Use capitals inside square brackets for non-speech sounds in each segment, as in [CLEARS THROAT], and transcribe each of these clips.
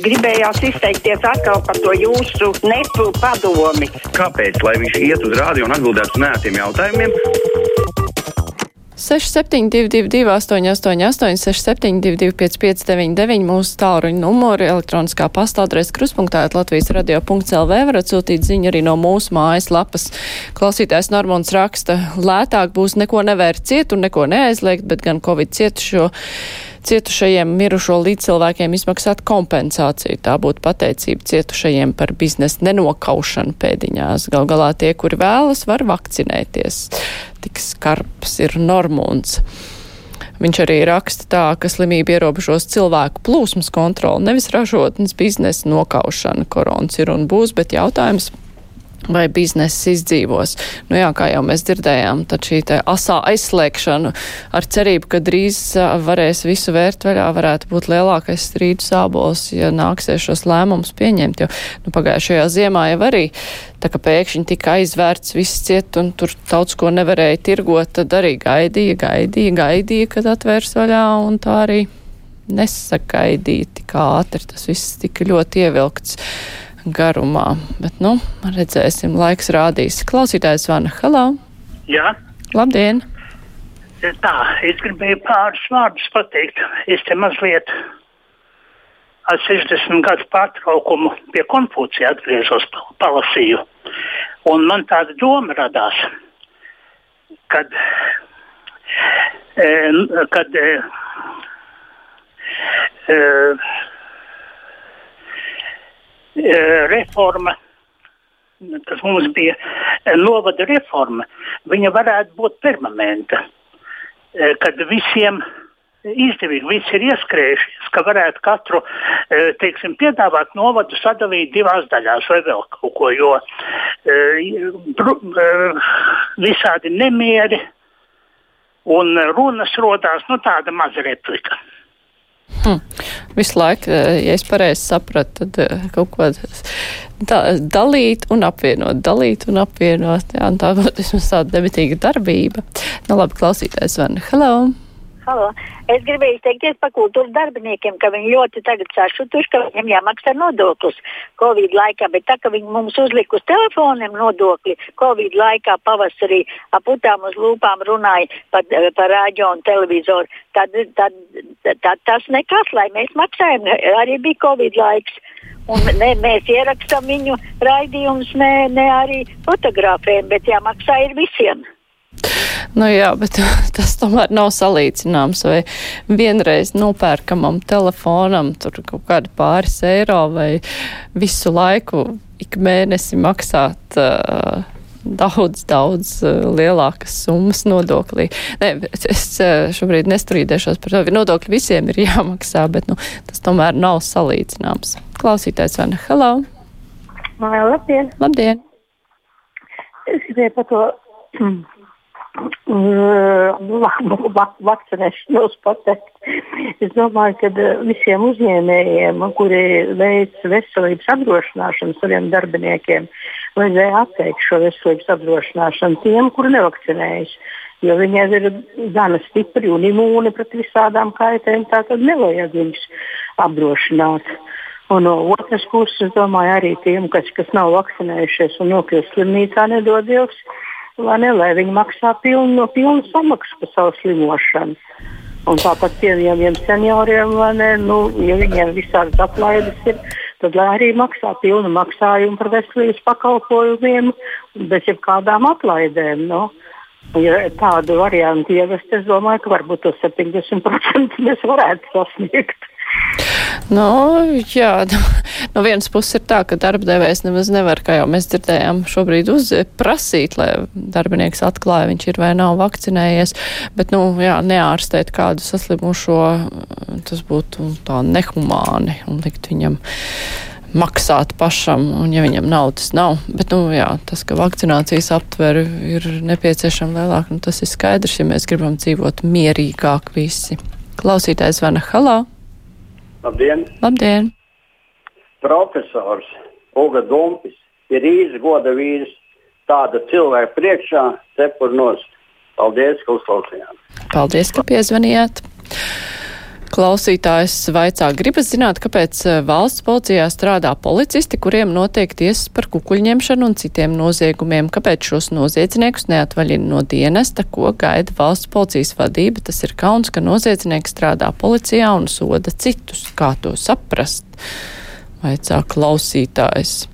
Gribējās izteikties atkal par to jūsu nepu padomi. Kāpēc? Lai viņš iet uz rādio un atbildētu uz nētiem jautājumiem. 6722, 888, 672, 559, mūsu tālruņa numuri, elektroniskā pastādrēs kruspunktā, Latvijas radio.lv varat sūtīt ziņu arī no mūsu mājas lapas. Klausītājs Normons raksta, lētāk būs neko nevērt ciet un neko neaizliegt, bet gan Covid cietušo cietušajiem mirušo līdzcilvēkiem izmaksāt kompensāciju. Tā būtu pateicība cietušajiem par biznesa nenokaušanu pēdiņās. Gal galā tie, kuri vēlas, var vakcinēties. Tik skarbs ir Normons. Viņš arī raksta tā, ka slimība ierobežos cilvēku plūsmas kontroli, nevis ražotnes biznesa nokaušana. Korons ir un būs, bet jautājums vai biznesa izdzīvos. Nu jā, kā jau mēs dzirdējām, tad šī te asā aizslēgšana ar cerību, ka drīz varēs visu vērt vaļā, varētu būt lielākais strīdu sābols, ja nāksies šos lēmumus pieņemt, jo nu, pagājušajā ziemā jau arī tā kā pēkšņi tika aizvērts viss ciet un tur daudz ko nevarēja tirgot, tad arī gaidīja, gaidīja, gaidīja, kad atvērs vaļā un tā arī nesagaidīja tik ātri, tas viss tika ļoti ievilkts garumā. Bet, nu, redzēsim, laiks rādīs. Klausītājs Vana, halā! Jā. Labdien! Tā, es gribēju pāris vārdus pateikt. Es te mazliet ar 60 gadu pārtraukumu pie Konfūcija atgriezos, palasīju. Un man tāda doma radās, kad, e, kad e, e, Eh, reforma, kas mums bija eh, novada reforma, viņa varētu būt permanenta. Eh, kad visiem izdevīgi, visi ir ieskrējušies, ka varētu katru teiksim, piedāvāt novadu sadalīt divās daļās vai vēl kaut ko, jo visādi nemieri un runas rodās nu, tāda maza replika. Hmm. Visu laiku, eh, ja es pareizi sapratu, tad eh, kaut ko da, dalīt un apvienot, dalīt un apvienot. Jā, un tā būtu vismaz tāda debitīga darbība. Nu, labi, klausītājs Vana. Hello! Halo. Es gribēju izteikties par kultūras darbiniekiem, ka viņi ļoti tagad sašutuši, ka viņiem jāmaksā nodoklis Covid laikā, bet tā, ka viņi mums uzlika uz telefoniem nodokli Covid laikā pavasarī aputām uz lūpām runāja par, par rāģio un televizoru, tad, tad, tad tas nekas, lai mēs maksājam, arī bija Covid laiks. Un ne, mēs ierakstām viņu raidījumus, ne, ne arī fotografējam, bet jāmaksā ir visiem. Nu jā, bet [LAUGHS] tas tomēr nav salīdzināms. Vai vienreiz nopērkamam telefonam tur kaut kādi pāris eiro vai visu laiku ik mēnesi maksāt. Uh, daudz, daudz lielākas summas nodoklī. Nē, es šobrīd nestrīdēšos par to, ka nodokļi visiem ir [LAUGHS] jāmaksā, bet nu, tas tomēr nav salīdzināms. Klausītājs Vana, hello! Labdien! Labdien! Es gribēju par to [CLEARS THROAT] vakcinēšanos pateikt. Es domāju, ka eh, visiem uzņēmējiem, kuri veic veselības apdrošināšanu saviem darbiniekiem, vajadzēja atteikt šo veselības apdrošināšanu tiem, kuri nevakcinējas. Jo viņiem ir gana stipri un imūni pret visādām kaitēm, tātad nevajag viņus apdrošināt. Un no otras puses, es domāju, arī tiem, kas, kas nav vakcinējušies un nokļūst slimnīcā, nedod Dievs, lai, ne, lai viņi maksā pilnu, no pilnu samaksu par savu slimošanu. Un tāpat pieejamiem senioriem, ne, nu, ja viņiem visādas atlaides ir, tad lai arī maksā pilnu maksājumu par veselības pakalpojumiem bez jebkādām atlaidēm. No. Nu. Ja tādu variantu ievest, es domāju, ka varbūt tos 70% mēs varētu sasniegt. Nu, jā, no vienas puses ir tā, ka darbdevējs nemaz nevar, kā jau mēs dzirdējām, šobrīd uzprasīt, lai darbinieks atklāja, viņš ir vai nav vakcinējies, bet, nu, jā, neārstēt kādu saslimušo, tas būtu tā nehumāni un likt viņam maksāt pašam, un ja viņam naudas nav. Bet, nu, jā, tas, ka vakcinācijas aptvere ir nepieciešama lielāka, nu, tas ir skaidrs, ja mēs gribam dzīvot mierīgāk visi. Klausītājs Vana Halā. Labdien! Labdien. Profesors Uga Dumpis ir izgoda vīrs tāda cilvēka priekšā, cepur nost. Paldies, ka uzklausījāt! Paldies, ka piezvanījāt! Klausītājs vaicā, gribas zināt, kāpēc eh, valsts policijā strādā policisti, kuriem notiek tiesas par kukuļņemšanu un citiem noziegumiem, kāpēc šos noziedzniekus neatvaļina no dienesta, ko gaida valsts policijas vadība. Tas ir kauns, ka noziedznieki strādā policijā un soda citus. Kā to saprast? Vaicā klausītājs.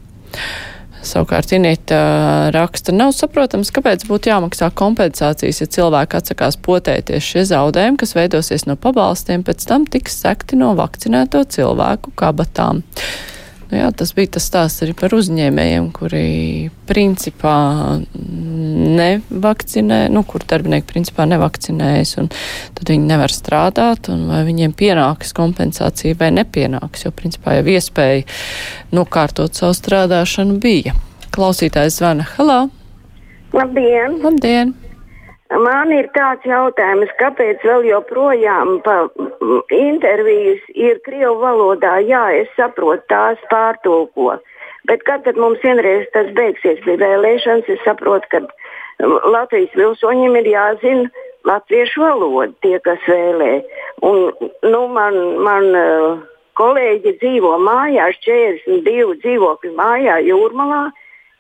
Savukārt Inīta raksta, nav saprotams, kāpēc būtu jāmaksā kompensācijas, ja cilvēki atsakās potēties šie zaudējumi, kas veidosies no pabalstiem, pēc tam tiks sekti no vakcinēto cilvēku kabatām. Nu jā, tas bija tas stāsts arī par uzņēmējiem, kuri principā nevakcinē, nu, kur darbinieki principā nevakcinējas, un tad viņi nevar strādāt, un vai viņiem pienāks kompensācija vai nepienāks, jo principā jau iespēja nokārtot savu strādāšanu bija. Klausītājs zvana. Halā! Labdien! Labdien! Man ir tāds jautājums, kāpēc vēl joprojām intervijas ir krievu valodā? Jā, es saprotu, tās pārtulko. Bet kad mums vienreiz tas beigsies pie vēlēšanas, es saprotu, ka Latvijas pilsoņiem ir jāzina latviešu valoda, tie, kas vēlē. Un, nu, man, man kolēģi dzīvo mājās, 42 dzīvokļu mājā Jūrmalā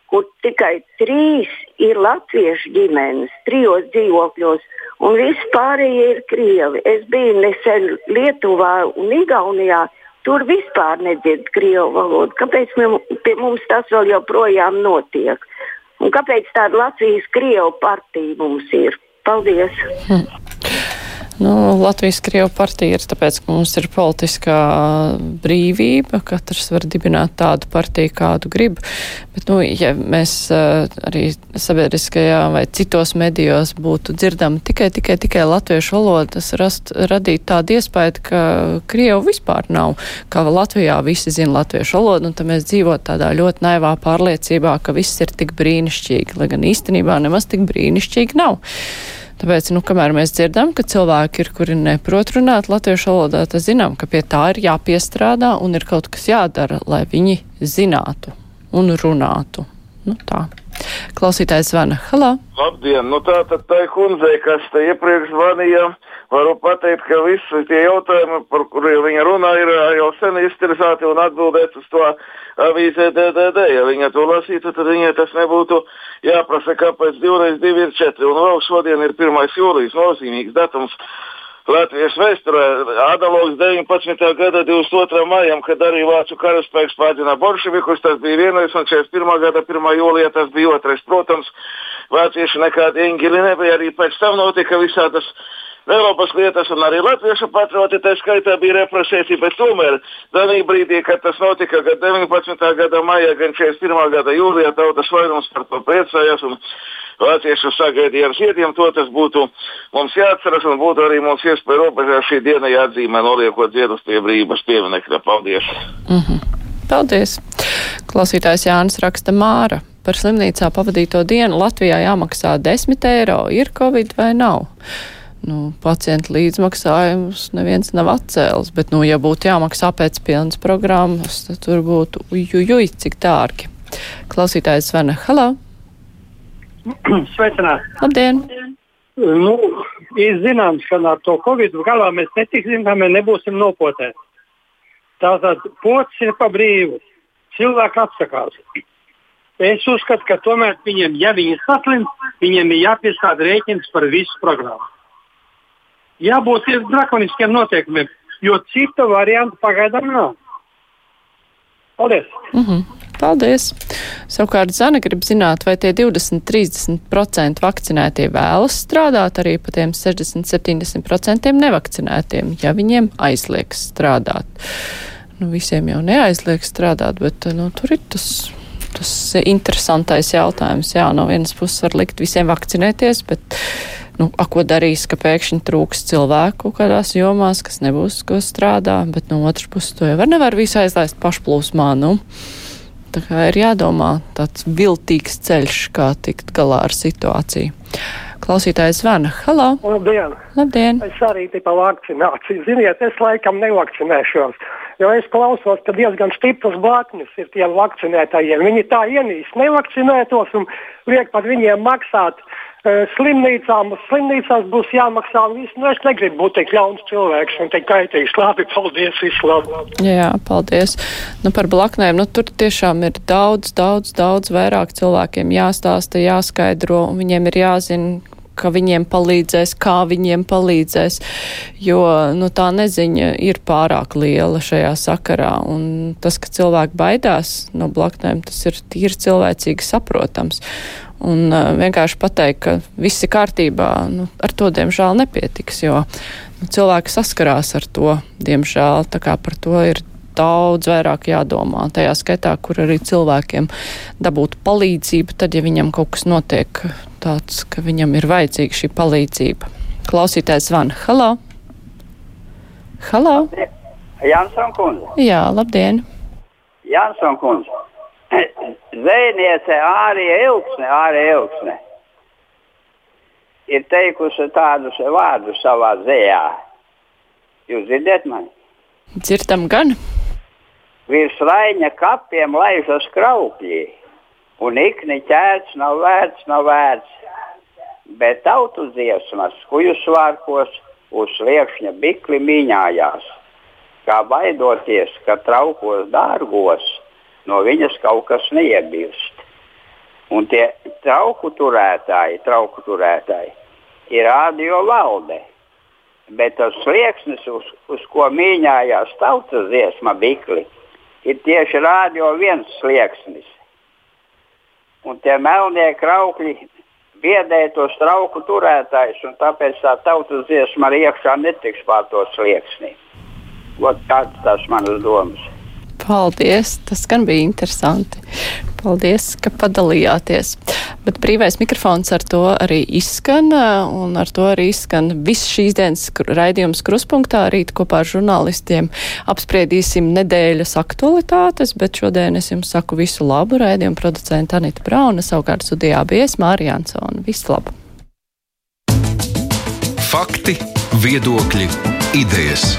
kur tikai trīs ir latviešu ģimenes, trijos dzīvokļos, un vispārējie ir krievi. Es biju nesen Lietuvā un Igaunijā. Tur vispār nedzird krievu valodu. Kāpēc mums tas vēl joprojām notiek? Un kāpēc tāda Latvijas-Krievu partija mums ir? Paldies! Hmm. [LAUGHS] Nu, Latvijas Krievu partija ir tāpēc, ka mums ir politiskā brīvība, katrs var dibināt tādu partiju, kādu grib, bet, nu, ja mēs uh, arī sabiedriskajā vai citos medijos būtu dzirdami tikai, tikai, tikai latviešu valodu, tas rast, radīt tādu iespēju, ka Krievu vispār nav, ka Latvijā visi zina latviešu valodu, un tad mēs dzīvot tādā ļoti naivā pārliecībā, ka viss ir tik brīnišķīgi, lai gan īstenībā nemaz tik brīnišķīgi nav. Tāpēc, nu, kamēr mēs dzirdam, ka cilvēki ir, kuri neprot runāt latviešu valodā, tad zinām, ka pie tā ir jāpiestrādā un ir kaut kas jādara, lai viņi zinātu un runātu. Nu, tā. Klausītājs zvana. Halā! Labdien! Nu tā tad tai kundzei, kas te iepriekš zvanīja, varu pateikt, ka visi tie jautājumi, par kuriem viņa runā, ir jau sen iztirzāti un atbildēt uz to avīzē DDD. Ja viņa to lasītu, tad viņai tas nebūtu jāprasa, kāpēc divreiz divi ir četri. Un vēl šodien ir 1. jūlijas nozīmīgs datums. Latvijas vēsturē Adalogs 19. gada 22. maijam, kad arī Vācu karaspēks pādzina bolševikus, tas bija vienais, un 41. gada 1. jūlijā tas bija otrais. Protams, vācieši nekādi eņģeļi nebija, arī pēc tam notika visādas Eiropas lietas, un arī latviešu patrioti, tā skaitā bija represēti, bet tomēr tādā brīdī, kad tas notika gan 19. gada maijā, gan 41. gada jūlijā, tautas vairums par to priecājās, un vāciešu sagaidīja ar ziediem, to tas būtu mums jāatceras, un būtu arī mums iespēja robežā šī diena jāatzīmē, noliekot ziedus pie brīvības pieminekļa. Paldies! Mm -hmm. Paldies! Klausītājs Jānis raksta Māra. Par slimnīcā pavadīto dienu Latvijā jāmaksā 10 eiro. Ir covid vai nav? Nu, pacientu līdzmaksājumus neviens nav atcēlis, bet, nu, ja būtu jāmaksā pēc pilnas programmas, tad tur būtu ujujuj, cik dārgi. Klausītājs zvana. Halo! [CLEARS THROAT] Sveicināti! Labdien! Nu, ir zināms, ka ar to covid galā mēs netiksim, kā mēs nebūsim nopotēti. Tātad pocis ir pa brīvu. Cilvēki atsakās. Es uzskatu, ka tomēr viņiem, ja viņi saslim, viņiem ir jāpiestāda rēķins par visu programmu jābūt drakoniskiem noteikumiem, jo citu variantu pagaidām nav. Paldies! Mm -hmm. Paldies! Savukārt Zana grib zināt, vai tie 20-30% vakcinētie vēlas strādāt arī pa tiem 60-70% nevakcinētiem, ja viņiem aizlieks strādāt. Nu, visiem jau neaizlieks strādāt, bet nu, tur ir tas, tas interesantais jautājums. Jā, no vienas puses var likt visiem vakcinēties, bet nu, a, ko darīs, ka pēkšņi trūks cilvēku kādās jomās, kas nebūs, ko strādā, bet no otras puses to jau var nevar visu aizlaist pašplūsmā. Nu. Tā kā ir jādomā tāds viltīgs ceļš, kā tikt galā ar situāciju. Klausītājs zvana. Halo! Labdien! Labdien! Es arī tipu vakcināciju. Ziniet, es laikam nevakcinēšos. Jo es klausos, ka diezgan stiprs blaknes ir tiem vakcinētajiem. Viņi tā ienīst nevakcinētos un liek par viņiem maksāt uh, slimnīcām. Slimnīcās būs jāmaksā viss. Nu, es negribu būt tik ļauns cilvēks un tik kaitīgs. Labi, paldies, vislabāk. Jā, paldies. Nu, par blaknēm, nu, tur tiešām ir daudz, daudz, daudz vairāk cilvēkiem jāstāsta, jāskaidro, un viņiem ir jāzina, ka viņiem palīdzēs, kā viņiem palīdzēs, jo nu, tā neziņa ir pārāk liela šajā sakarā. Un tas, ka cilvēki baidās no blaknēm, tas ir tīri cilvēcīgi saprotams. Un uh, vienkārši pateikt, ka viss ir kārtībā, nu, ar to diemžēl nepietiks, jo nu, cilvēki saskarās ar to, diemžēl. Tā kā par to ir daudz vairāk jādomā. Tajā skaitā, kur arī cilvēkiem dabūt palīdzību, tad, ja viņam kaut kas notiek tāds, ka viņam ir vajadzīga šī palīdzība. Klausītājs zvana. Halo! Halo! Jansson kundze. Jā, labdien! Jansson kundze. [COUGHS] Zvejniece Ārija Ilgsne, Ārija Ilgsne ir teikusi tādus vārdus savā zējā. Jūs dzirdat mani? Dzirdam gan. Virs raiņa kapiem laižas kraupļi, un ikni ķēts nav vērts, nav vērts. Bet tautu dziesmas, kuju svārkos, uz sliekšņa bikli mīņājās, kā baidoties, ka traukos dārgos no viņas kaut kas neiebilst. Un tie trauku turētāji, trauku turētāji ir radio valde. Bet tas slieksnis, uz, uz ko mīņājās tautas dziesma bikli, ir tieši radio viens slieksnis. Un tie melnie kraukļi biedē tos trauku turētājus, un tāpēc tā tautas dziesma arī iekšā netiks pār to slieksni. Ot, tāds tas manas domas. Paldies! Tas gan bija interesanti. Paldies, ka padalījāties. Bet brīvais mikrofons ar to arī izskan, un ar to arī izskan viss šīs dienas raidījums kruspunktā. Rīt kopā ar žurnālistiem apspriedīsim nedēļas aktualitātes, bet šodien es jums saku visu labu raidījumu producenta Anita Brauna, savukārt studijā bija es Mārija Ansona. Visu labu! Fakti, viedokļi, idejas.